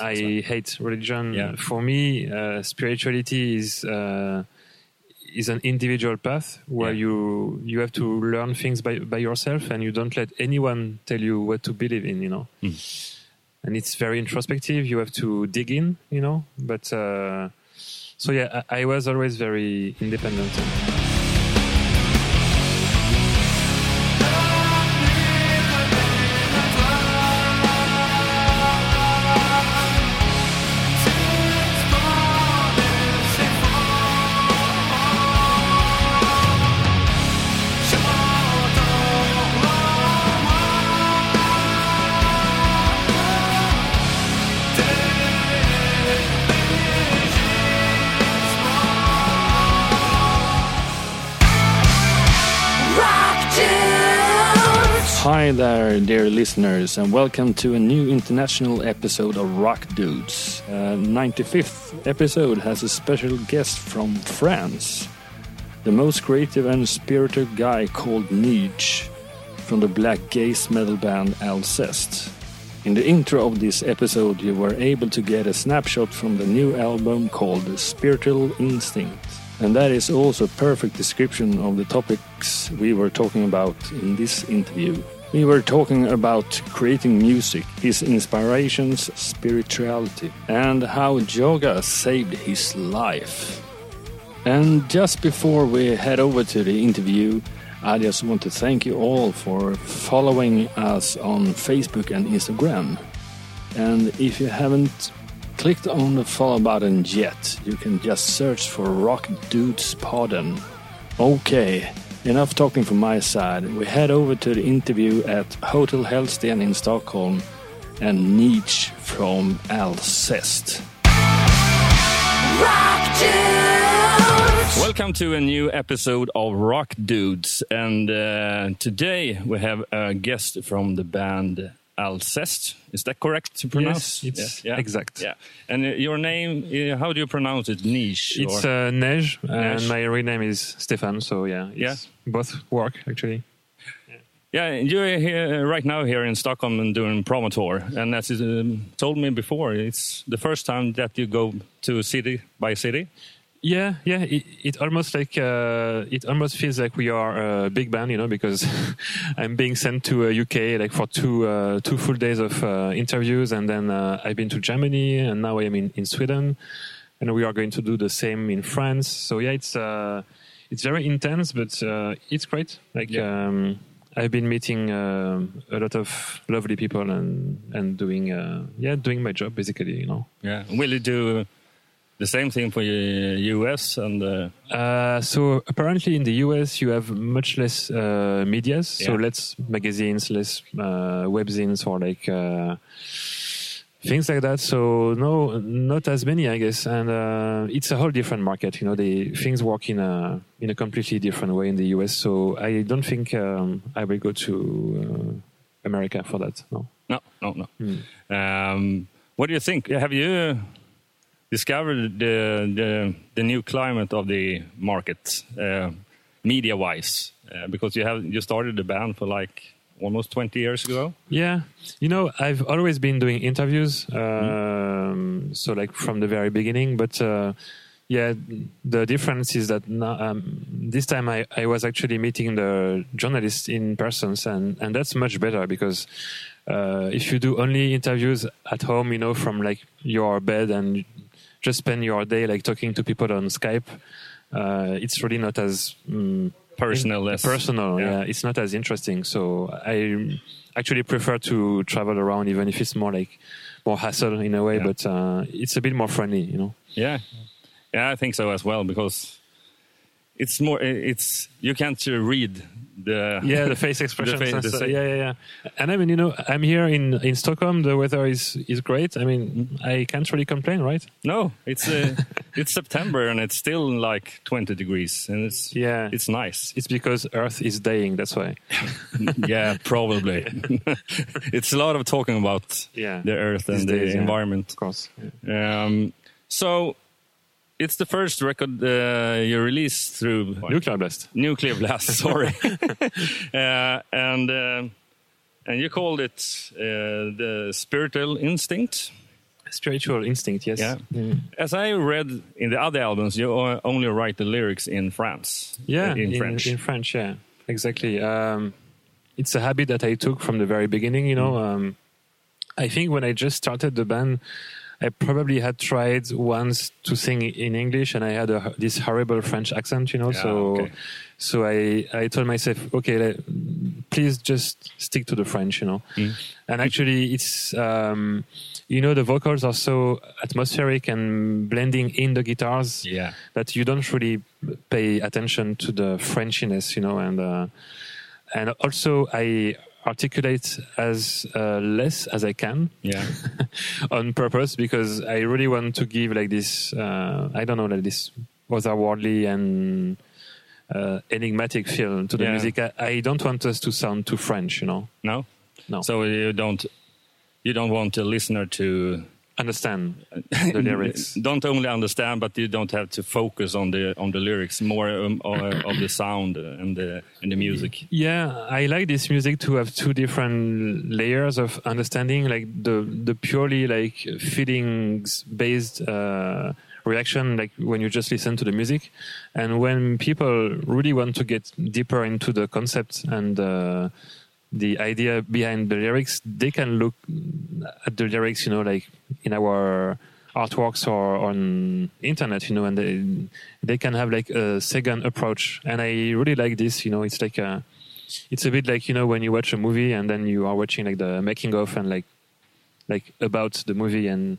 I hate religion. Yeah. For me, uh, spirituality is uh, is an individual path where Yeah. you you have to learn things by by yourself, and you don't let anyone tell you what to believe in. You know, Hmm. and it's very introspective. You have to dig in. You know, but uh, so yeah, I, I was always very independent. Dear listeners, and welcome to a new international episode of Rock Dudes. Uh, 95th episode has a special guest from France, the most creative and spirited guy called Nietzsche from the black gaze metal band Alcest. In the intro of this episode, you were able to get a snapshot from the new album called Spiritual Instinct. And that is also a perfect description of the topics we were talking about in this interview. We were talking about creating music, his inspirations, spirituality, and how yoga saved his life. And just before we head over to the interview, I just want to thank you all for following us on Facebook and Instagram. And if you haven't clicked on the follow button yet, you can just search for Rock Dudes Pardon. Okay, enough talking from my side. We head over to the interview at Hotel Hellsten in Stockholm and Nietzsche from Alcest. Welcome to a new episode of Rock Dudes, and uh, today we have a guest from the band Alcest. Is that correct to pronounce? Yes, it's Yeah, yeah. exact. Yeah, and uh, your name, uh, how do you pronounce it? Niche? It's uh, Nej, Nej. and my real name is Stefan. So yeah, Yeah. both work actually. yeah, you're here uh, right now here in Stockholm and doing promo tour, and as you um, told me before, it's the first time that you go to city by city. Yeah, yeah. It, it almost like uh, it almost feels like we are a big band, you know, because I'm being sent to uh, UK like for two uh, two full days of uh, interviews, and then uh, I've been to Germany, and now I am in, in Sweden, and we are going to do the same in France. So yeah, it's uh, it's very intense, but uh, it's great. Like. Yeah. Um, I've been meeting um a lot of lovely people and and doing uh, yeah doing my job basically you know Yeah, will you do the same thing for uh, US and? Uh, Uh, so apparently in the US you have much less uh, medias, so less magazines, less uh, webzines or like uh, things like that. So no, not as many, I guess. And uh, it's a whole different market. You know, the things work in a in a completely different way in the US. So I don't think um, I will go to uh, America for that. No. no, no, no. Hmm. Um, what do you think? Have you discovered the the, the new climate of the market, uh, media wise? Uh, because you have you started the band for like almost twenty years ago. Yeah, you know, I've always been doing interviews, um, so like from the very beginning. But uh, yeah, the difference is that now, um, this time I, I was actually meeting the journalists in person, and and that's much better because uh, if you do only interviews at home, you know, from like your bed and just spend your day like talking to people on Skype, uh, it's really not as um, Personal, personal. yeah. Yeah. it's not as interesting. So I actually prefer to travel around, even if it's more like more hassle in a way. Yeah. But uh, it's a bit more friendly, you know. Yeah, yeah, I think so as well because it's more. It's you can't uh, read the Yeah, the face expressions. face- and the yeah, yeah, yeah. And I mean, you know, I'm here in in Stockholm. The weather is is great. I mean, I can't really complain, right? No, it's uh, it's September and it's still like 20 degrees and it's Yeah. it's nice. It's because Earth is dying. That's why. yeah, probably. it's a lot of talking about Yeah. the earth These and days, the yeah. environment. Of course. Yeah. Um, so it's the first record uh, you released through Nuclear blast. Nuclear Blast. Sorry, uh, and uh, and you called it uh, the Spiritual Instinct. spiritual instinct. Yes. Yeah. Mm. As I read in the other albums, you only write the lyrics in France. Yeah, in, French. In French, yeah, exactly. Um, it's a habit that I took from the very beginning. You know, Mm. um, I think when I just started the band, I probably had tried once to sing in English, and I had a, this horrible French accent. You know, Yeah, so okay. so I I told myself, okay, please just stick to the French. You know, Mm. and actually, it's. Um, you know the vocals are so atmospheric and blending in the guitars yeah. that you don't really pay attention to the Frenchiness, you know, and uh, and also I articulate as uh, less as I can Yeah. on purpose because I really want to give like this, uh, I don't know, like this otherworldly and uh, enigmatic feel to the Yeah. music. I, I don't want us to sound too French, you know. No. No. So you don't you don't want the listener to Understand the lyrics. don't only understand, but you don't have to focus on the on the lyrics more um, of, of the sound and the and the music. Yeah, I like this music to have two different layers of understanding, like the the purely like feelings based uh, reaction, like when you just listen to the music, and when people really want to get deeper into the concept and uh, the idea behind the lyrics, they can look at the lyrics, you know, like in our artworks or on internet, you know, and they they can have like a second approach. And I really like this, you know, it's like a it's a bit like, you know, when you watch a movie and then you are watching like the making of and like like about the movie and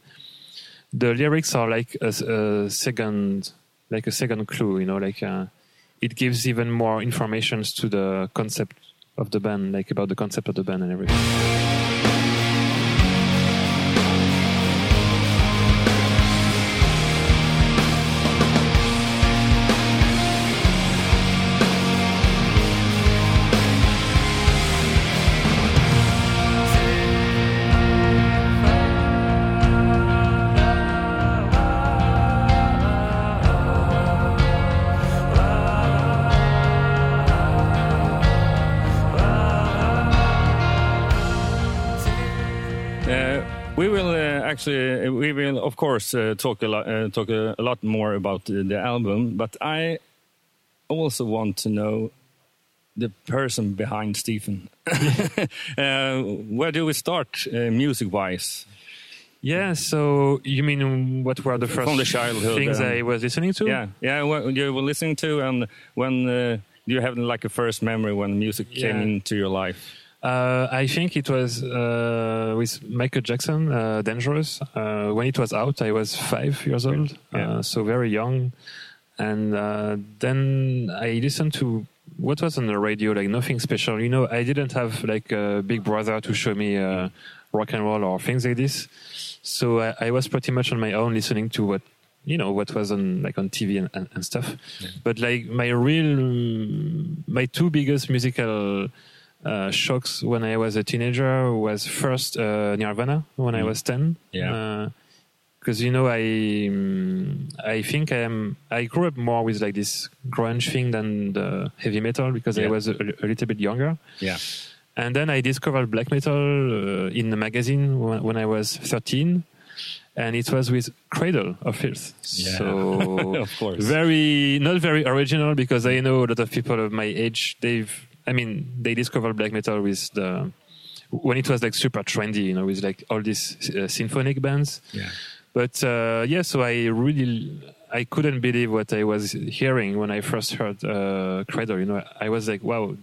the lyrics are like a, a second like a second clue, you know, like uh, it gives even more informations to the concept of the band, like about the concept of the band and everything. Course uh, talk a lot, uh, talk a, a lot more about uh, the album. But I also want to know the person behind Stephen. uh, where do we start, uh, music-wise? Yeah, so you mean what were the first From the childhood, things I was listening to? Yeah, yeah. What you were listening to, and when uh, do you have like a first memory when music came into your life? Uh, I think it was uh, with Michael Jackson, uh, Dangerous. Uh, when it was out, I was five years old, Yeah. uh, so very young. And uh, then I listened to what was on the radio, like nothing special. You know, I didn't have like a big brother to show me uh, rock and roll or things like this. So I, I was pretty much on my own listening to what you know what was on like on TV and, and, and stuff. But like my real, my two biggest musical uh, shocks when I was a teenager was first uh, Nirvana when I was ten. Yeah. Because you know I mm, I think I am I grew up more with like this grunge thing than the heavy metal because I was a, a little bit younger. Yeah, And then I discovered black metal uh, in the magazine when, when I was 13. And it was with Cradle of Filth. Yeah. So of course. very, not very original because I know a lot of people of my age, they've, I mean, they discovered black metal with the, when it was like super trendy, you know, with like all these uh, symphonic bands. yeah, But uh, yeah, so I really I couldn't believe what I was hearing when I first heard uh, Cradle. You know, I was like, wow,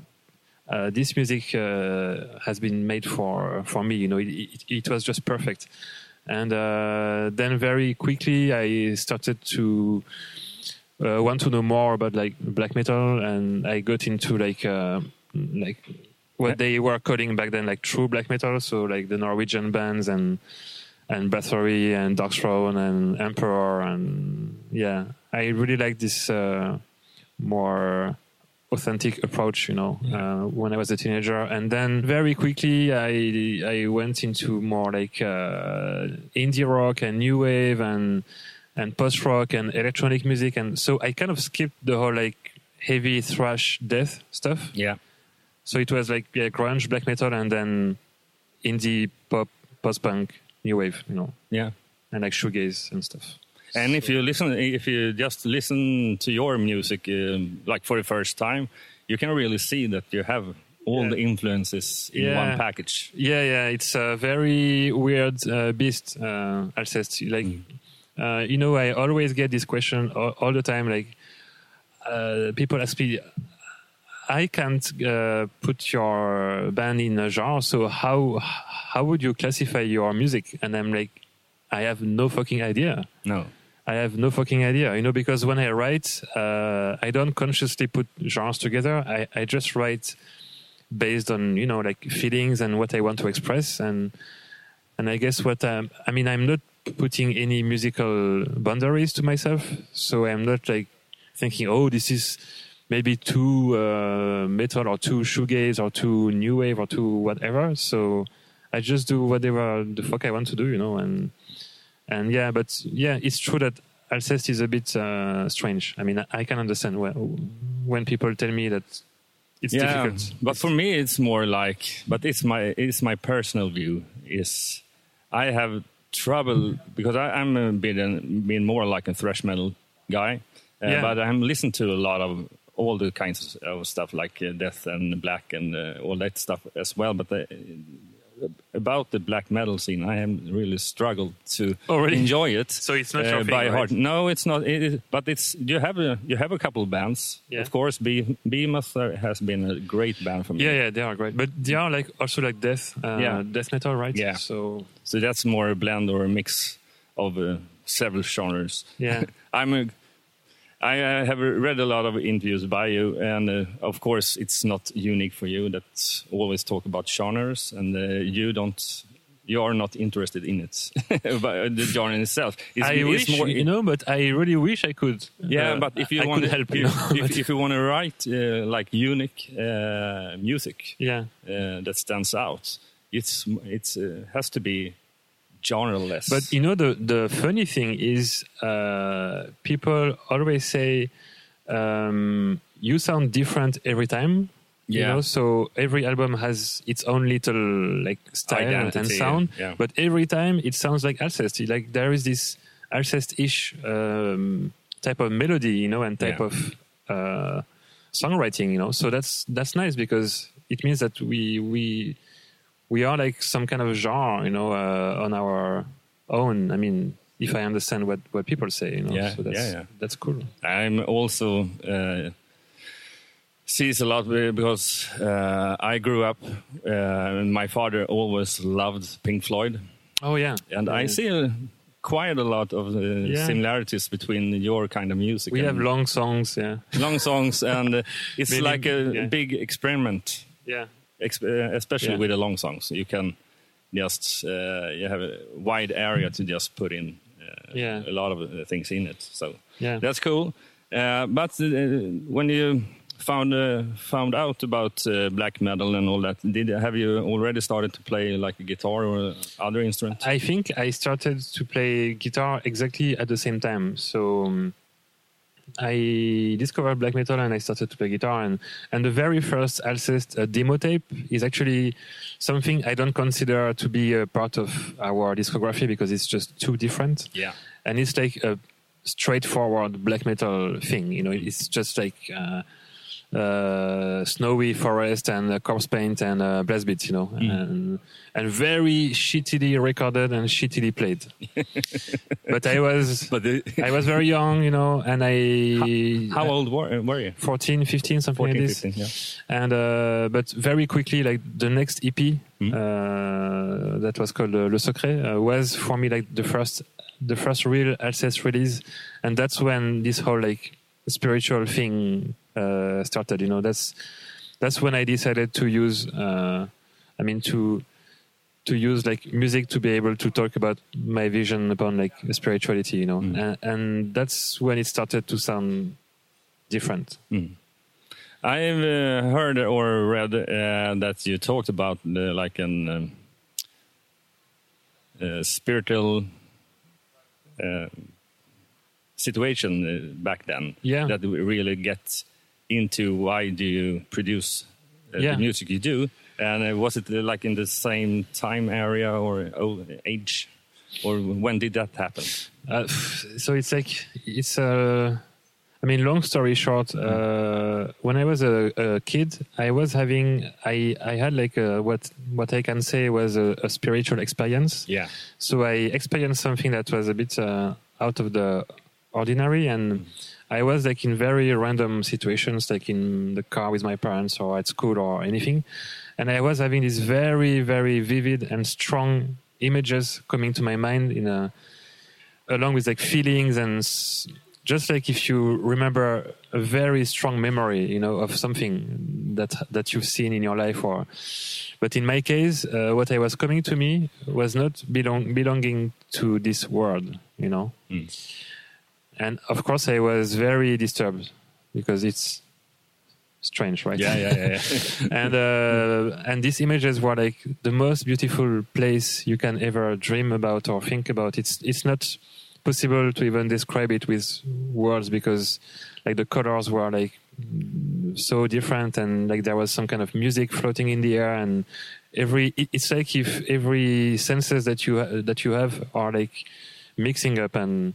uh, this music uh, has been made for for me. You know, it, it, it was just perfect. And uh, then very quickly, I started to uh, want to know more about like black metal, and I got into like uh, like what they were calling back then like true black metal. So like the Norwegian bands and and Bathory and Darkthrone and Emperor and yeah, I really like this uh, more authentic approach, you know, uh, when I was a teenager. And then very quickly, I I went into more like uh, indie rock and new wave and and post rock and electronic music, and so I kind of skipped the whole like heavy thrash death stuff. yeah, So it was like yeah, grunge, black metal, and then indie pop, post punk, new wave. You know. yeah. and like shoegaze and stuff. And if you listen, if you just listen to your music, um, like for the first time, you can really see that you have all Yeah. the influences in Yeah. one package. Yeah, yeah, it's a very weird uh, beast, uh, Alcest. Like, uh, you know, I always get this question all, all the time. Like, uh, people ask me, I can't uh, put your band in a genre, so how how would you classify your music? And I'm like, I have no fucking idea. No. I have no fucking idea, you know, because when I write, uh, I don't consciously put genres together. I, I just write based on, you know, like feelings and what I want to express. And, and I guess what um, I mean, I'm not putting any musical boundaries to myself. So I'm not like thinking, oh, this is maybe too uh, metal or too shoegaze or too new wave or too whatever. So I just do whatever the fuck I want to do, you know, and, and yeah, but yeah, it's true that Alcest is a bit uh, strange. I mean, I, I can understand when, when people tell me that it's yeah, difficult. but for me, it's more like. But it's my it's my personal view. Is I have trouble because I, I'm a bit being more like a thrash metal guy, uh, Yeah. but I'm listening to a lot of all the kinds of stuff like uh, death and black and uh, all that stuff as well. But the, about the black metal scene, I have really struggled to Oh, really? enjoy it. So it's not your thing, by right? heart. No, it's not. It is, but it's you have a you have a couple of bands. Yeah. Of course, Be Behemoth uh, has been a great band for me. Yeah, yeah, they are great, but they are like also like death, uh, Yeah. death metal, right? Yeah. So So that's more a blend or a mix of uh, several genres. Yeah. I'm a. I uh, have read a lot of interviews by you, and uh, of course, it's not unique for you that always talk about genres, and uh, you don't. You are not interested in it, but the genre itself. It's, I wish, more, you know, but I really wish I could. Yeah, Uh, but if you I want to help, you know, if, if you want to write uh, like unique uh, music yeah. uh, that stands out, it's it's uh, has to be genreless. But you know, the the funny thing is, uh, people always say um, you sound different every time. You Yeah. know, so every album has its own little like style and Identity, sound, yeah. but every time it sounds like Alcest. Like there is this Alcest-ish um, type of melody, you know, and type Yeah. of uh, songwriting, you know. So that's that's nice because it means that we we we are like some kind of genre, you know, uh, on our own. I mean, if I understand what, what people say, you know, Yeah, so that's, yeah, yeah. that's cool. I'm also uh, sees a lot because uh, I grew up uh, and my father always loved Pink Floyd, Oh yeah, and I see uh, quite a lot of uh, Yeah. similarities between your kind of music. We have long songs, yeah, long songs, and uh, it's Maybe- like a yeah. big experiment. yeah, especially Yeah. with the long songs. You can just uh, you have a wide area to just put in uh, Yeah. a lot of things in it. So Yeah. that's cool. Uh, but uh, when you found uh, found out about uh, black metal and all that, did have you already started to play like a guitar or other instrument? I think I started to play guitar exactly at the same time. So um, I discovered black metal and I started to play guitar. And, and the very first Alcest uh, demo tape is actually something I don't consider to be a part of our discography because it's just too different. yeah, and it's like a straightforward black metal thing. You know, it's just like uh, uh, snowy forest and uh, corpse paint and uh, blast beats. You know, and and very shittily recorded and shittily played. but I was but the, I was very young, you know, and I how old were, were you? 14, 15, something 14, like this. 15, yeah. And uh, but very quickly, like the next EP Hmm. uh, that was called uh, Le Secret uh, was for me like the first, the first real Alcest release, and that's when this whole like spiritual thing uh, started. You know, that's that's when I decided to use. Uh, I mean to to use like music to be able to talk about my vision upon like spirituality. You know, Mm. and, and that's when it started to sound different. I've uh, heard or read uh, that you talked about uh, like an um, uh, spiritual uh, situation uh, back then. Yeah. That we really get into why do you produce uh, Yeah. the music you do, and uh, was it uh, like in the same time area or age? or when did that happen? Uh, so it's like it's a. I mean, long story short, uh, when I was a, a kid, I was having I I had like a, what what I can say was a, a spiritual experience. Yeah. So I experienced something that was a bit uh, out of the ordinary, and I was like in very random situations, like in the car with my parents or at school or anything, and I was having these very very vivid and strong images coming to my mind in a along with like feelings and just like if you remember a very strong memory you know of something that that you've seen in your life or but in my case uh, what i was coming to me was not belong, belonging to this world you know Mm. And of course i was very disturbed because it's strange right Yeah, yeah, yeah. yeah. and uh, and these images were like the most beautiful place you can ever dream about or think about. It's it's not possible to even describe it with words because like the colors were like so different and like there was some kind of music floating in the air and every it's like if every senses that you that you have are like mixing up and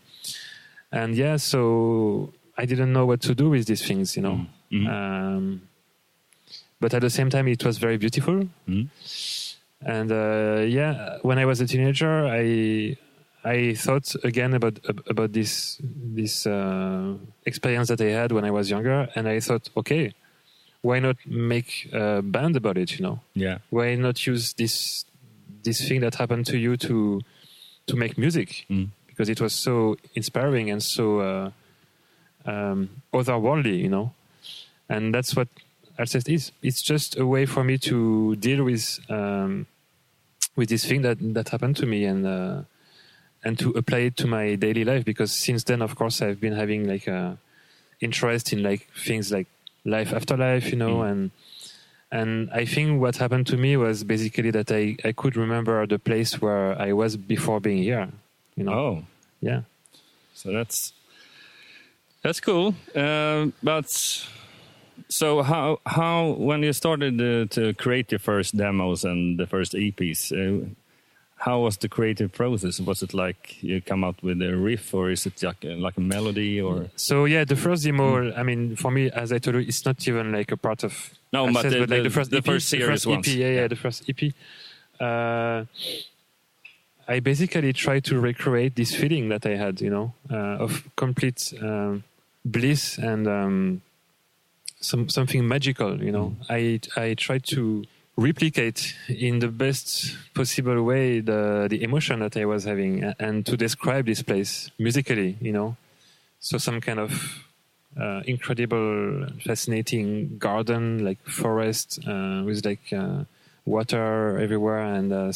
and yeah so i didn't know what to do with these things you know Mhm. um, but at the same time it was very beautiful Mhm. and uh, yeah when i was a teenager i i thought again about about this this uh, experience that i had when i was younger and i thought okay why not make a band about it you know yeah. why not use this this thing that happened to you to to make music Mm. Because it was so inspiring and so uh, um, otherworldly, you know. And that's what Alcest is. It's just a way for me to deal with um, with this thing that that happened to me and uh, and to apply it to my daily life. Because since then, of course, I've been having like a interest in like things like life after life, you know, Mm. and and I think what happened to me was basically that I, I could remember the place where I was before being here. You know, Oh, yeah. so that's that's cool. Um, but so how how when you started uh, to create your first demos and the first EPs, uh, how was the creative process? Was it like you come out with a riff, or is it like a, like a melody, or So yeah, the first demo. I mean, for me, as I told you, it's not even like a part of. No, Access, but the- like the- the first the EP, first the first EP, yeah, Yeah. the first EP. Uh, I basically tried to recreate this feeling that I had, you know, uh, of complete um, bliss and um, some something magical. You know, I I tried to replicate in the best possible way the the emotion that I was having and to describe this place musically. You know, so some kind of uh, incredible, fascinating garden, like forest uh, with like uh, water everywhere, and uh,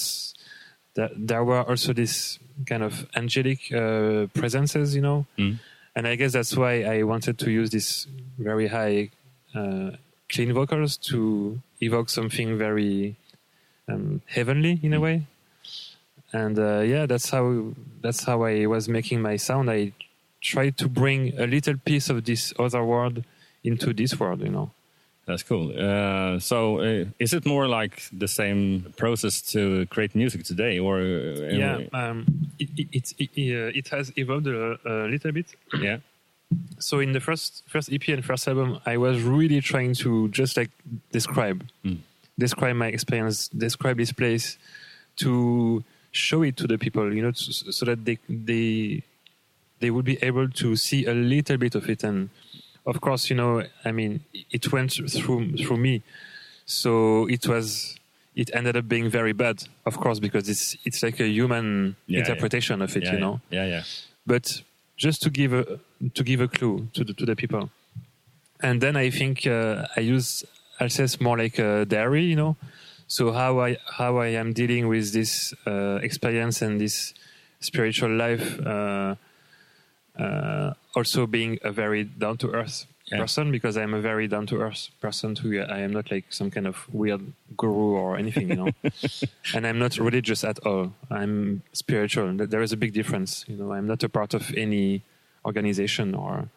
there were also these kind of angelic uh, presences, you know. Mm. And I guess that's why I wanted to use this very high, uh, clean vocals to evoke something very um, heavenly in a way. And uh, yeah, that's how that's how I was making my sound. I tried to bring a little piece of this other world into this world, you know. That's cool. Uh, so, uh, is it more like the same process to create music today, or uh, yeah, um, it, it, it, it, uh, it has evolved a, a little bit. yeah, so in the first first EP and first album, I was really trying to just like describe, Mm. describe my experience, describe this place, to show it to the people, you know, so, so that they they they would be able to see a little bit of it. And of course, you know, I mean, it went through through me, so it was. It ended up being very bad, of course, because it's it's like a human Yeah, interpretation of it, yeah, you know yeah, yeah, but just to give a to give a clue to the to the people. And then I think uh, I use Alcest more like a diary, you know. So how I how I am dealing with this uh, experience and this spiritual life, uh, also being a very down to earth Yeah. person because I'm a very down to earth person too. I am not like some kind of weird guru or anything, you know. and I'm not religious at all. I'm spiritual. Th- There is a big difference, you know. I'm not a part of any organization or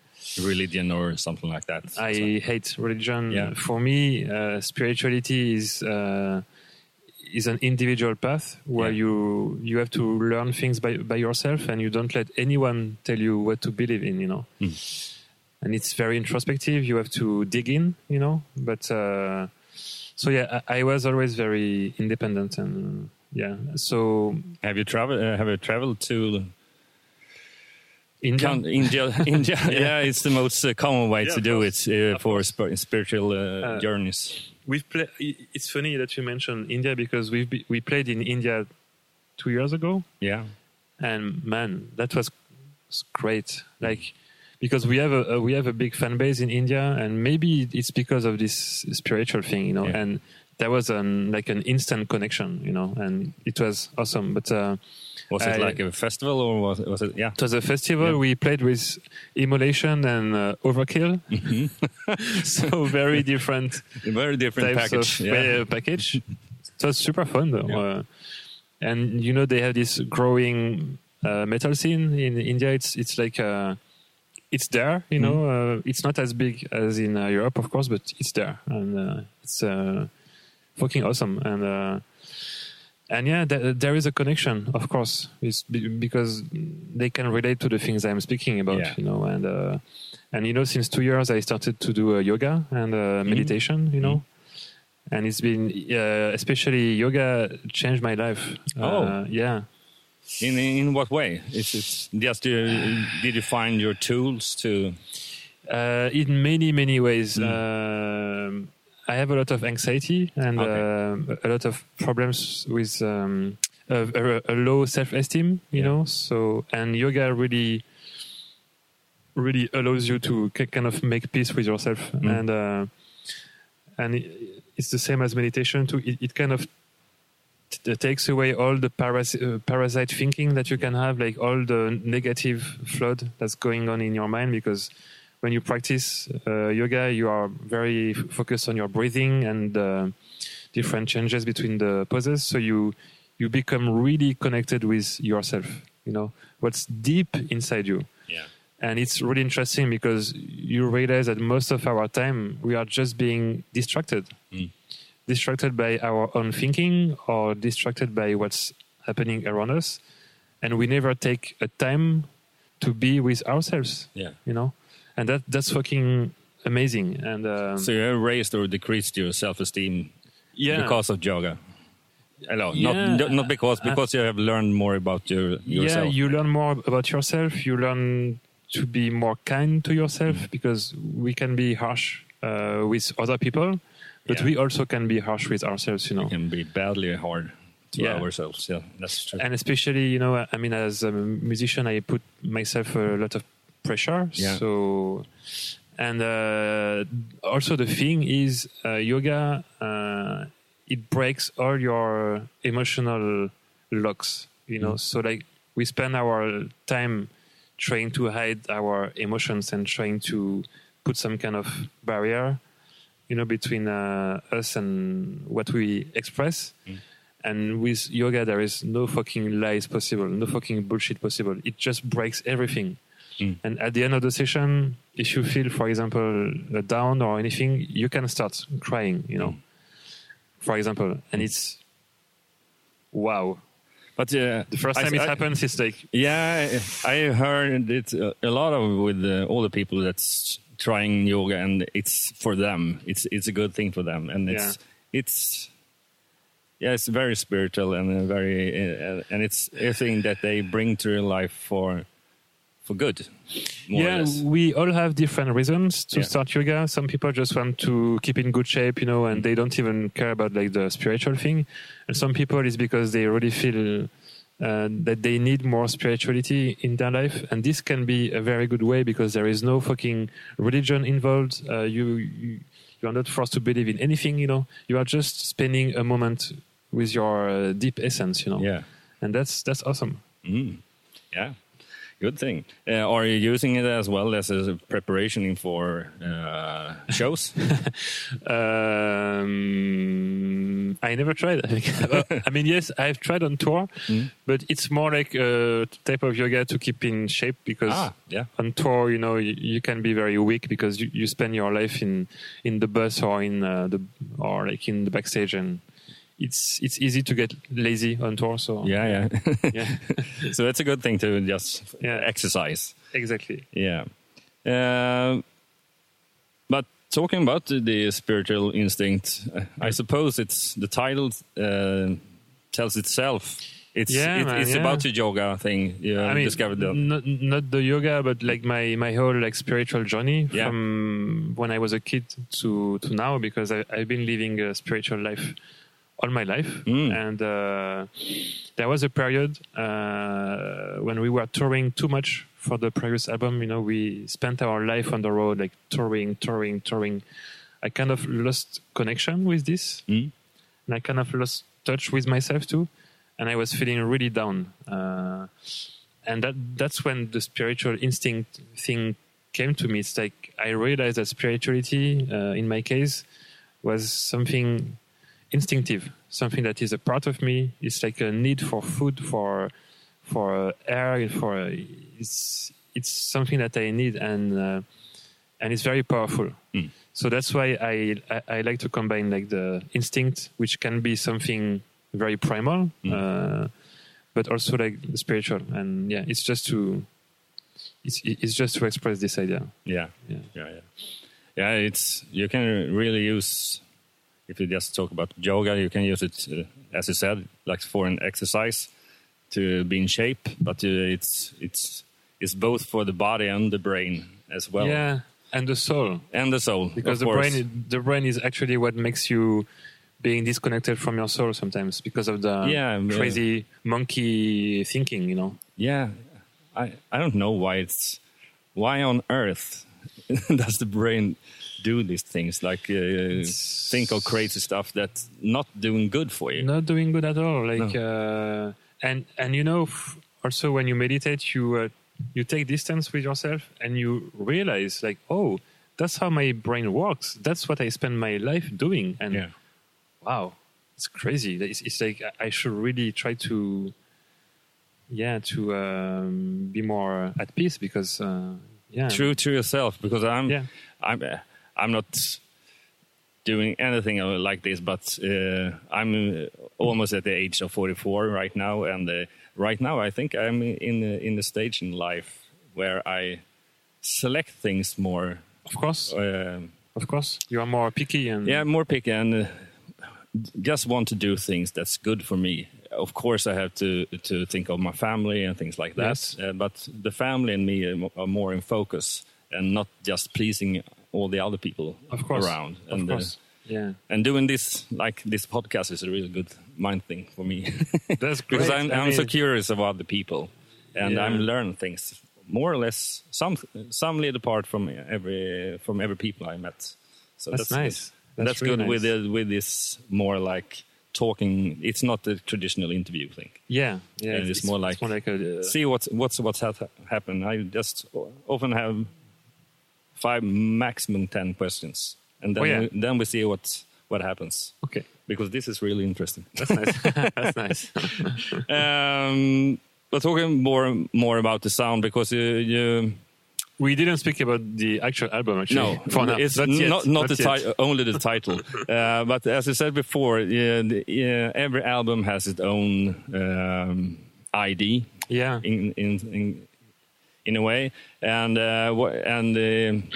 religion or something like that. I hate religion. Yeah. For me, uh, spirituality is uh, is an individual path where Yeah. you you have to learn things by by yourself and you don't let anyone tell you what to believe in you know Hmm. and it's very introspective you have to dig in you know but uh, so yeah I, I was always very independent and yeah so Have you traveled? Uh, have you traveled to India, Con- India? India. yeah. it's the most uh, common way Yeah, to do it uh, for sp- spiritual uh, Uh, journeys. We've played it's funny that you mentioned India because we've be, we played in India two years ago Yeah. and man, that was great. Like because we have a, a we have a big fan base in India, and maybe it's because of this spiritual thing, you know. Yeah. And that was an like an instant connection, you know, and it was awesome. But uh, Was it I- like a festival or was it? Was it yeah. it was a festival. Yeah. We played with Immolation and uh, Overkill, so very different very different types package. of yeah. package. so it's super fun though. Yeah. Uh, and you know they have this growing uh, metal scene in India. It's it's like uh, it's there. You know, Mm-hmm. uh, it's not as big as in uh, Europe, of course, but it's there, and uh, it's uh, fucking awesome. And uh, and yeah, th- there is a connection, of course, it's be- because they can relate to the things I'm speaking about. Yeah. You know, and uh, and you know, since two years I started to do uh, yoga and uh, Mm-hmm. meditation. You know. And it's been, uh, especially yoga, changed my life. Oh. Uh, yeah. In in what way? Is it just uh, did you find your tools to? Uh, in many, many ways. Mm. I have a lot of anxiety and Okay. um, a lot of problems with um, a, a, a low self-esteem. You Yeah. know, so and yoga really, really allows you to kind of make peace with yourself, Mm. and uh, and it, it's the same as meditation too. It, it kind of t- takes away all the paras- uh, parasite thinking that you can have, like all the negative flood that's going on in your mind. Because when you practice uh, yoga, you are very focused on your breathing and uh, different changes between the poses. So you you become really connected with yourself. You know what's deep inside you Yeah. and it's really interesting because you realize that most of our time we are just being distracted Mm. distracted by our own thinking or distracted by what's happening around us and we never take a time to be with ourselves Yeah. you know and that that's fucking amazing and um, So you have raised or decreased your self-esteem yeah because of yoga. Hello, Yeah. not not because Uh, because you have learned more about your yourself. Yeah, you learn more about yourself. You learn to be more kind to yourself Mm. because we can be harsh uh, with other people, but Yeah. we also can be harsh with ourselves. You know, can be badly hard to Yeah. ourselves. Yeah, that's true. and especially you know, I mean, as a musician, I put myself a lot of pressure. Yeah. So, and uh, also the thing is, uh, yoga uh, it breaks all your emotional locks. You know, Mm. so like we spend our time trying to hide our emotions and trying to put some kind of barrier, you know, between uh, us and what we express. Mm. And with yoga, there is no fucking lies possible, no fucking bullshit possible. It just breaks everything. Mm. And at the end of the session, if you feel, for example, uh, down or anything, you can start crying, you know, Mm. for example. And it's wow. But uh, The first I- time it I- happens, it's like, Yeah, I heard it uh, a lot of with uh, all the people that's trying yoga, and it's for them. It's it's a good thing for them, and it's it's yeah, it's very spiritual and uh, very uh, and it's a thing that they bring to their life for for good. Yeah, we all have different reasons to Yeah. start yoga. Some people just want to keep in good shape, you know, and they don't even care about like the spiritual thing. And some people is because they really feel uh, that they need more spirituality in their life, and this can be a very good way because there is no fucking religion involved. Uh, you, you you are not forced to believe in anything, you know. You are just spending a moment with your uh, deep essence, you know. yeah, And that's that's awesome. mm. yeah, good thing. Uh, are you using it as well as a preparation for uh, shows? Um, I never tried. I think. I mean, yes, I've tried on tour, Mm. but it's more like a type of yoga to keep in shape because ah, yeah, on tour, you know, you, you can be very weak because you, you spend your life in in the bus or in uh, the or like in the backstage, and it's it's easy to get lazy on tour. So Yeah, yeah. yeah, so that's a good thing to just Yeah. exercise. exactly. Yeah. Uh, but talking about the, spiritual instinct, I suppose it's the title uh, tells itself. It's Yeah, it- man, it's yeah. about the yoga thing you I mean, discovered. That. not not the yoga, but like my my whole like spiritual journey Yeah. from when I was a kid to to now, because I, I've been living a spiritual life all my life, Mm. and uh, there was a period uh, when we were touring too much for the previous album. You know, we spent our life on the road, like touring, touring, touring. I kind of lost connection with this Mm? and I kind of lost touch with myself too, and I was feeling really down. Uh, and that that's when the spiritual instinct thing came to me. It's like I realized that spirituality, uh, in my case, was something instinctive, something that is a part of me. It's like a need for food, for for air, for it's it's something that I need, and uh, and it's very powerful. Mm. So that's why I, I I like to combine like the instinct, which can be something very primal, Mm. uh, but also like spiritual. And yeah, it's just to it's it's just to express this idea. Yeah. Yeah. yeah, yeah, yeah. It's you can really use if you just talk about yoga, you can use it uh, as you said, like for an exercise to be in shape, but uh, it's it's it's both for the body and the brain as well, yeah, and the soul, and the soul. because of the course. brain the brain is actually what makes you being disconnected from your soul sometimes because of the Yeah, yeah. crazy monkey thinking. You know. Yeah, I I don't know why it's why on earth does the brain do these things? Like uh, think of crazy stuff that's not doing good for you. not doing good at all like uh, and and you know also when you meditate you uh, you take distance with yourself and you realize like oh that's how my brain works. That's what i spend my life doing. And Yeah. wow it's crazy. It's, it's like I- i should really try to yeah to um, be more at peace because uh, yeah True to yourself, because I'm Yeah. I'm uh, I'm not doing anything uh, like this, but uh, I'm uh, almost at the age of 44 right now, and uh, right now I think I'm in the, in the stage in life where I select things more. of course um of course you are more picky and Yeah, more picky and uh, just want to do things that's good for me. Of course, I have to to think of my family and things like that. Yes. Uh, but the family and me are more in focus and not just pleasing all the other people of course around. of and uh, course yeah and doing this like this podcast is a really good mind thing for me that's great because I'm I I'm so curious about the people and Yeah. I'm learning things more or less some some little apart from every from every people I met. So That's nice. That's, That's really good with the, with this more like talking. It's not the traditional interview thing. Yeah, yeah. And it's more like- a uh, See what's what's what's ha- happened. I just often have five maximum ten questions, and then Oh, yeah. we, then we see what what happens okay. because this is really interesting. That's nice. That's nice. um, but talking more more about the sound because you, you we didn't speak about the actual album actually. No, for now. it's not yet. not, not the yet. ti- only the title. uh, but as I said before, yeah, the, yeah, every album has its own um, ID Yeah, in in in, in a way. And uh, wha- and uh,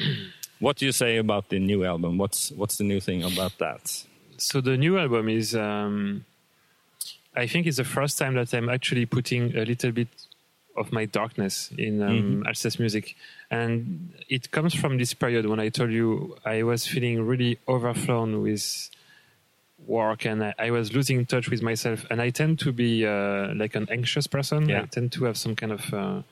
what do you say about the new album? What's what's the new thing about that? so the new album is. Um, I think it's the first time that I'm actually putting a little bit of my darkness in um, Alcest music, and it comes from this period when I told you I was feeling really overflown with work and I, I was losing touch with myself. And I tend to be uh, like an anxious person. Yeah. I tend to have some kind of uh,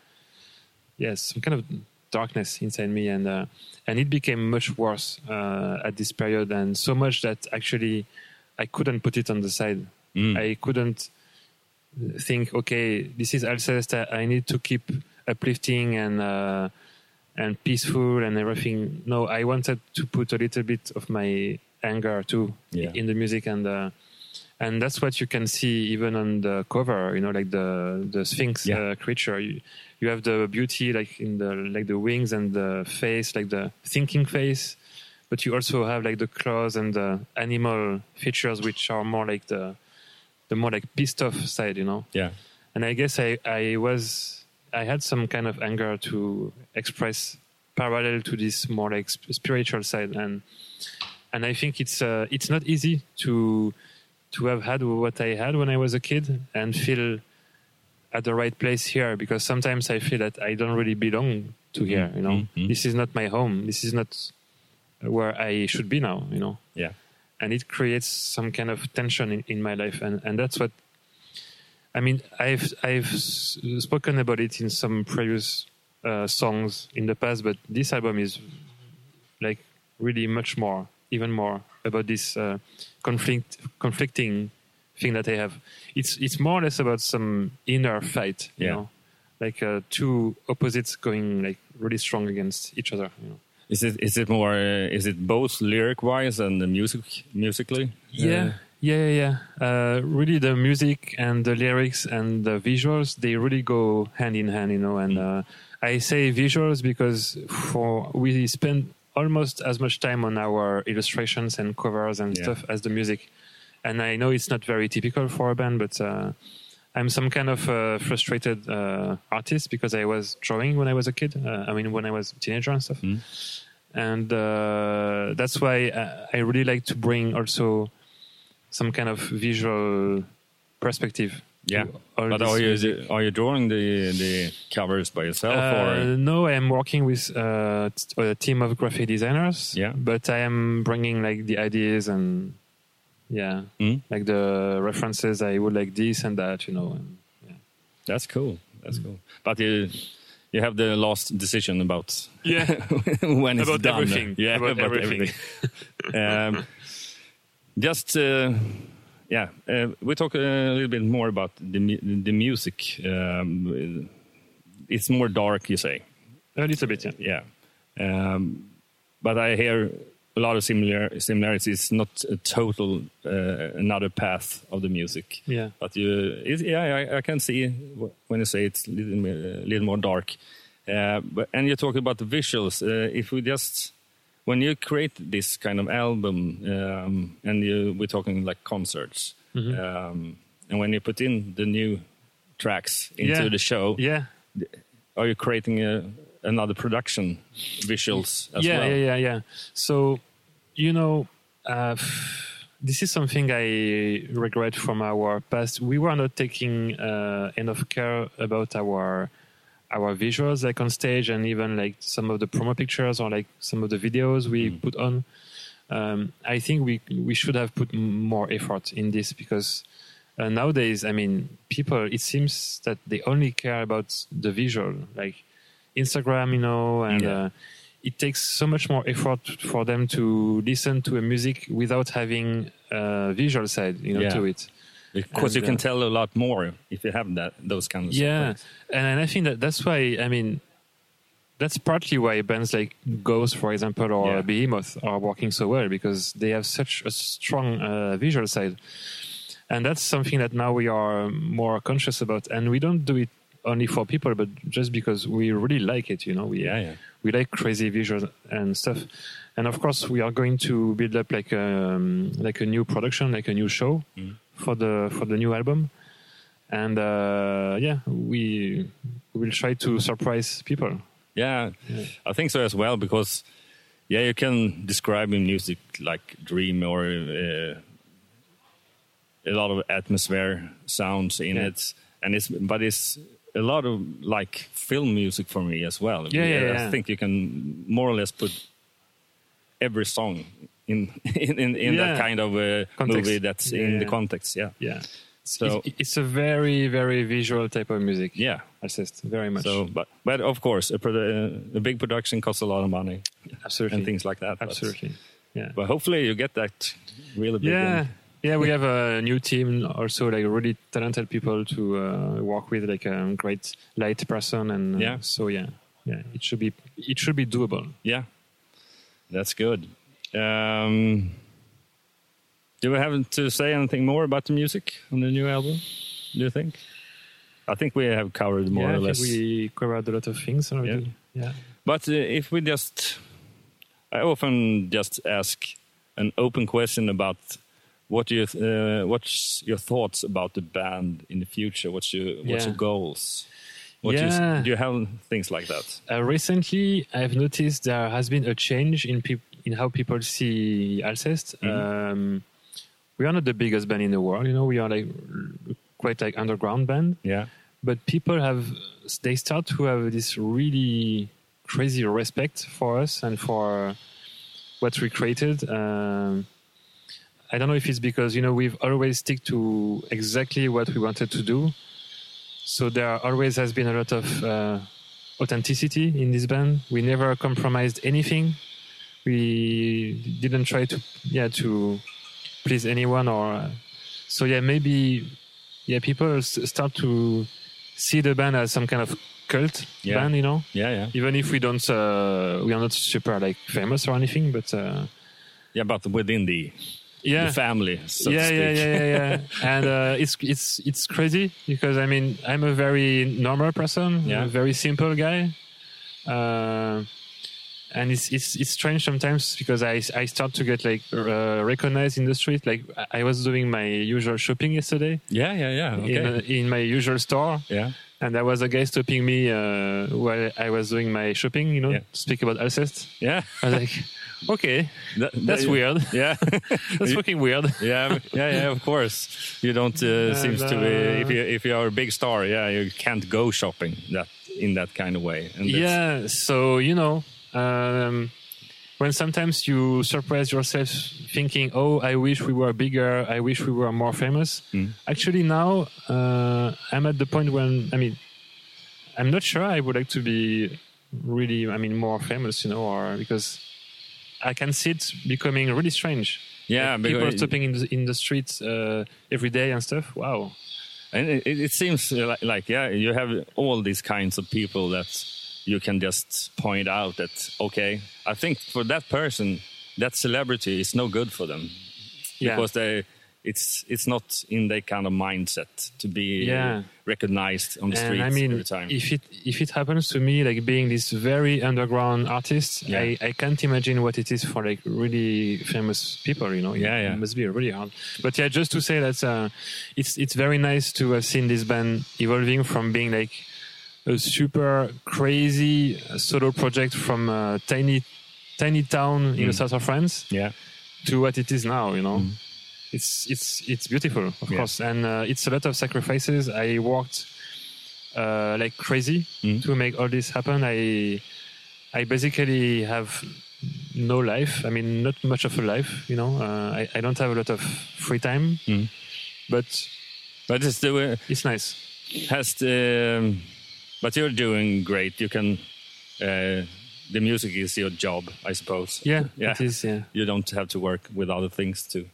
yes, some kind of darkness inside me, and uh, and it became much worse uh, at this period, and so much that actually I couldn't put it on the side. Mm. I couldn't think, okay, this is Alcest. I need to keep uplifting and uh, and peaceful and everything. No, I wanted to put a little bit of my anger too Yeah. in the music, and uh, and that's what you can see even on the cover. You know, like the the Sphinx Yeah. uh, creature. You, you have the beauty like in the like the wings and the face, like the thinking face. but you also have like the claws and the animal features, which are more like the the more like pissed off side, you know. Yeah. And I guess I I was I had some kind of anger to express parallel to this more like sp- spiritual side, and and I think it's uh, it's not easy to to have had what I had when I was a kid and feel at the right place here because sometimes I feel that I don't really belong to here. You know, Mhm. this is not my home. This is not where I should be now. You know, Yeah. And it creates some kind of tension in, in my life, and and that's what. I mean, I've I've spoken about it in some previous uh, songs in the past, but this album is like really much more, even more about this uh, conflict, conflicting thing that I have. It's it's more or less about some inner fight, you Yeah. know, like uh, two opposites going like really strong against each other. You know. Is it is it more uh, is it both lyric wise and the music musically? Yeah, Uh, yeah, yeah, yeah. Uh, really, the music and the lyrics and the visuals they really go hand in hand, you know. And uh, I say visuals because for we spend almost as much time on our illustrations and covers and Yeah. stuff as the music. And I know it's not very typical for a band, but uh, I'm some kind of uh, frustrated uh, artist because I was drawing when I was a kid. Uh, I mean, when I was a teenager and stuff. Mm. And uh, that's why I, I really like to bring also some kind of visual perspective. Yeah. But are you music. are you drawing the the covers by yourself Uh, or no, I am working with uh, a team of graphic designers. Yeah. But I am bringing like the ideas and yeah, Hmm? like the references. I would like this and that, you know. And, yeah. That's cool. That's cool. But you you have the last decision about Yeah. when it's About done. everything. Yeah, About everything. um, just uh, yeah, uh, we talk a little bit more about the the music. Um, it's more dark, you say. A little bit, yeah. Yeah, um, but I hear a lot of similar similarities. It's not a total uh, another path of the music. Yeah. But you, it, yeah, I, I can see when you say it's a little, a little more dark. Uh, but, and you talk about the visuals. Uh, if we just, when you create this kind of album, um, and you, we're talking like concerts, Mm-hmm. um, and when you put in the new tracks into Yeah. the show, Yeah. are you creating a, another production visuals as yeah, well? yeah, yeah, yeah. So, you know, uh, this is something I regret from our past. We were not taking uh, enough care about our our visuals, like on stage, and even like some of the promo pictures or like some of the videos we put on. Um, I think we we should have put more effort in this because uh, nowadays, I mean, people. It seems that they only care about the visual, like Instagram, you know, and Yeah. uh, it takes so much more effort for them to listen to a music without having a visual side, you know, Yeah. to it. Because And, you can uh, tell a lot more if you have that those kinds of Yeah, and, and I think that that's why. I mean, that's partly why bands like Ghost, for example, or Yeah. Behemoth are working so well because they have such a strong uh, visual side, and that's something that now we are more conscious about, and we don't do it only for people, but just because we really like it. You know, we Yeah, yeah. we like crazy visuals and stuff. And of course, we are going to build up like um, like a new production, like a new show Mm. for the for the new album. And uh, yeah, we we will try to surprise people. Yeah, Yeah. I think so as well because yeah, you can describe in music like dream or uh, a lot of atmosphere sounds in Yeah. it, and it's but it's a lot of like film music for me as well. Yeah, yeah, I think you can more or less put every song in in in, in Yeah. that kind of uh, movie that's Yeah, in the context. Yeah, Yeah. so It- it's a very very visual type of music. yeah. assist very much. So, but but of course, a, produ- a big production costs a lot of money absolutely, and things like that. but- absolutely. Yeah. But hopefully you get that really big. yeah. Yeah we have a new team also like really talented people to uh, work with like a great light person and uh, Yeah. so yeah yeah it should be it should be doable Yeah, that's good. Um, do we have to say anything more about the music on the new album? Do you think? I think we have covered more yeah, or less. we covered a lot of things already yeah, But uh, if we just, I often just ask an open question about what you uh, what's your thoughts about the band in the future? What's your what's Yeah. your goals? What Yeah. do you have things like that? Uh, recently, I've noticed there has been a change in peop- in how people see Alcest. Um, we are not the biggest band in the world, you know. We are like quite like underground band, Yeah, but people have they start to have this really crazy respect for us and for what we created. Um, I don't know if it's because you know we've always stick to exactly what we wanted to do, so there always has been a lot of uh, authenticity in this band. We never compromised anything. We didn't try to yeah to please anyone or so yeah maybe yeah people s- start to see the band as some kind of cult Yeah. band you know yeah, yeah, even if we don't uh, we are not super like famous or anything but uh, yeah. But within the yeah the family, so yeah, to yeah, speak. yeah, yeah, yeah. and uh, it's it's it's crazy because I mean I'm a very normal person, Yeah. a very simple guy, uh, and it's it's it's strange sometimes because I I start to get like uh, recognized in the street. Like I- was doing my usual shopping yesterday yeah, yeah, yeah. Okay. in uh, in my usual store, yeah, and there was a guy stopping me uh, while I was doing my shopping. You know, Yeah. speak about Alcest. yeah. I was like, okay, That- that's that- weird. Yeah, That's fucking weird. yeah, yeah, yeah. Of course, you don't uh, seems to be uh, if you if you are a big star. Yeah, you can't go shopping that in that kind of way. And Yeah, so you know, um, when sometimes you surprise yourself thinking, "Oh, I wish we were bigger. I wish we were more famous." Mm. Actually, now uh, I'm at the point when I mean, I'm not sure I would like to be really, I mean, more famous, you know, or because I can see it becoming really strange. yeah. Like, people are stopping in the, in the streets uh, every day and stuff. Wow. And it, it seems like, like, yeah, you have all these kinds of people that you can just point out that, okay, I think for that person, that celebrity is no good for them Yeah. because they, it's it's not in their kind of mindset to be Yeah. recognized on the and streets I mean, every time. if it if it happens to me, like being this very underground artist, Yeah. I, I can't imagine what it is for like really famous people. You know, Yeah, yeah. it must be really hard. But yeah, just to say that uh, it's it's very nice to have seen this band evolving from being like a super crazy solo project from a tiny tiny town in the Mm. south of France yeah, to what it is now. You know, it's it's it's beautiful, of. Yeah. course, and uh, it's a lot of sacrifices. I worked uh, like crazy Mm. to make all this happen. I I basically have no life. I mean, not much of a life. You know, uh, I I don't have a lot of free time, Mm. but but it's the way- it's nice. has the, um, but you're doing great. You can. Uh, the music is your job, I suppose. Yeah, yeah. it is. Yeah, You don't have to work with other things to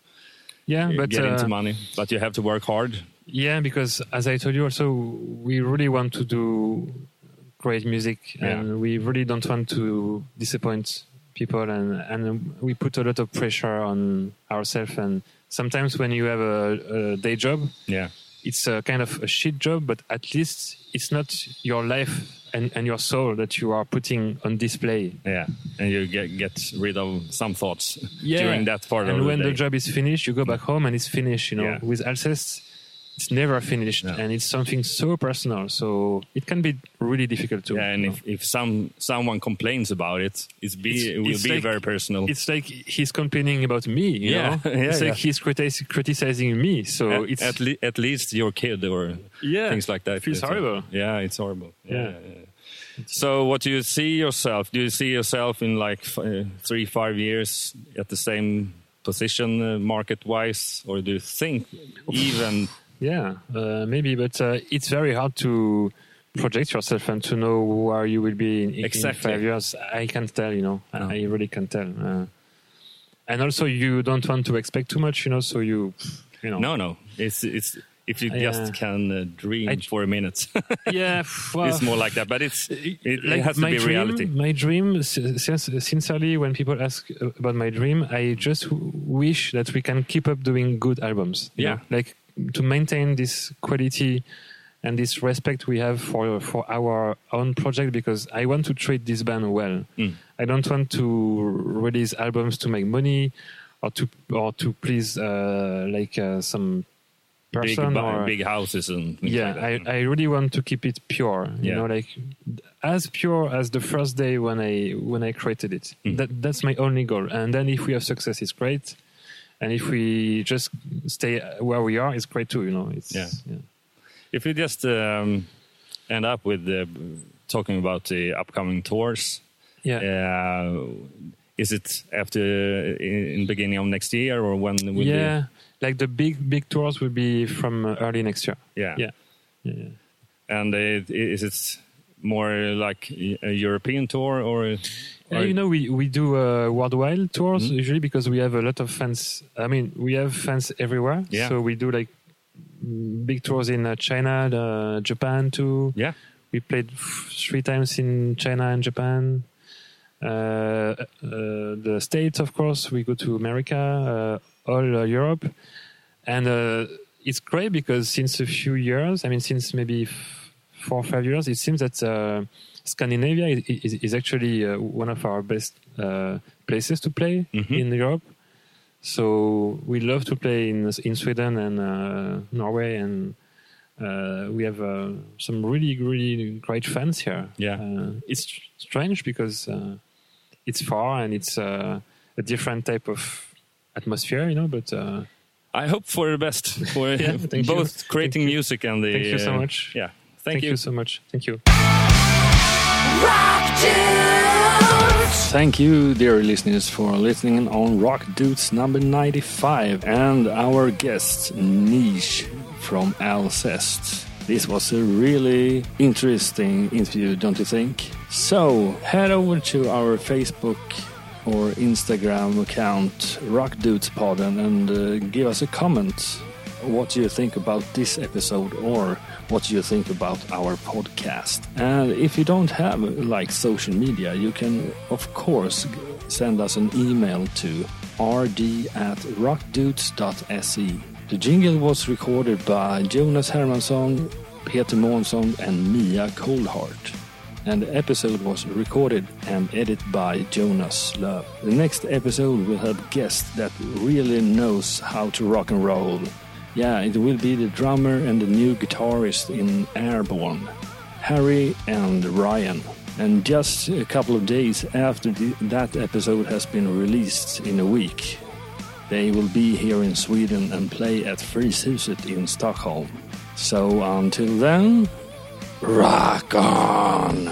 yeah, but get uh, into money, but you have to work hard. Yeah, because as I told you, also we really want to do great music, and Yeah. we really don't want to disappoint people, and and we put a lot of pressure on ourselves. And sometimes when you have a, a day job, Yeah, it's a kind of a shit job, but at least it's not your life and, and your soul that you are putting on display. yeah, and you get get rid of some thoughts during that part and when the the job is finished, you go back home and it's finished. You know, Yeah. with Alcest, it's never finished, No. and it's something so personal. So it can be really difficult to. yeah, and if, if some someone complains about it, it's be It's- it will it's be like- very personal. it's like he's complaining about me. You Yeah, know, yeah, it's like he's criti- criticizing me. So at, it's at, le- at least your kid or yeah, things like that. It feels It's, horrible. Yeah, it's horrible. Yeah. So, what do you see yourself? Do you see yourself in like f- uh, three, five years at the same position uh, market wise, or do you think even? Yeah, uh, maybe, but uh, it's very hard to project yourself and to know where you will be in, in Exactly. five years. I can't tell, you know. No. I really can't tell. Uh, and also, you don't want to expect too much, you know. So you, you know. No, no. It's it's if you just can uh, dream I- for a minute, Yeah, well, it's more like that. But it's it, it like has to my be dream, reality. My dream, sin- sin- sincerely, when people ask about my dream, I just wish that we can keep up doing good albums. Yeah. know? like to maintain this quality and this respect we have for for our own project because I want to treat this band well. Mm. I don't want to release albums to make money or to or to please uh, like uh, some Big, person bu- or big houses and yeah like that. I, I really want to keep it pure you Yeah. know like as pure as the first day when i when i created it Mm. that that's my only goal and then if we have success it's great and if we just stay where we are it's great too you know it's Yeah. If we just um, end up with uh, talking about the upcoming tours, yeah uh, is it after in, in beginning of next year or when will yeah like the big big tours will be from early next year? Yeah. yeah yeah, yeah. And uh, is it more like a European tour or? Yeah, you know, we, we do uh, worldwide tours Mhm. usually because we have a lot of fans. I mean, we have fans everywhere. Yeah. So we do like mm, big tours in uh, China, the, Japan too. yeah. We played f- three times in China and Japan. Uh, uh, the States, of course. We go to America, uh, all uh, Europe. And uh, it's great because since a few years, I mean, since maybe f- four or five years, it seems that uh, Scandinavia is, is, is actually uh, one of our best uh, places to play Mhm. in Europe. So we love to play in in Sweden and uh, Norway, and uh, we have uh, some really really great fans here. Yeah. uh, it's tr- strange because uh, it's far and it's uh, a different type of atmosphere, you know. But uh, I hope for the best for Yeah, thank you. both creating Thank music and the. Thank you so uh, much. Yeah. thank, Thank, you. so much. Thank you. Thank you, dear listeners, for listening on Rock Dudes number 95 and our guest, Neige from Alcest. This was a really interesting interview, don't you think? So, head over to our Facebook or Instagram account, Rock Dudes Podden, and uh, give us a comment. What do you think about this episode, or what do you think about our podcast? And if you don't have like social media, you can of course send us an email to rd at rockdudes.se. The jingle was recorded by Jonas Hermansson, Peter Månsson, and Mia Coldheart and the episode was recorded and edited by Jonas Love. The next episode will have guests that really knows how to rock and roll. Yeah, it will be the drummer and the new guitarist in Airborne, Harry and Ryan. And just a couple of days after the, that episode has been released in a week, they will be here in Sweden and play at Fryshuset in Stockholm. So until then, rock on!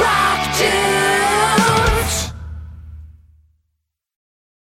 Rock Dudes!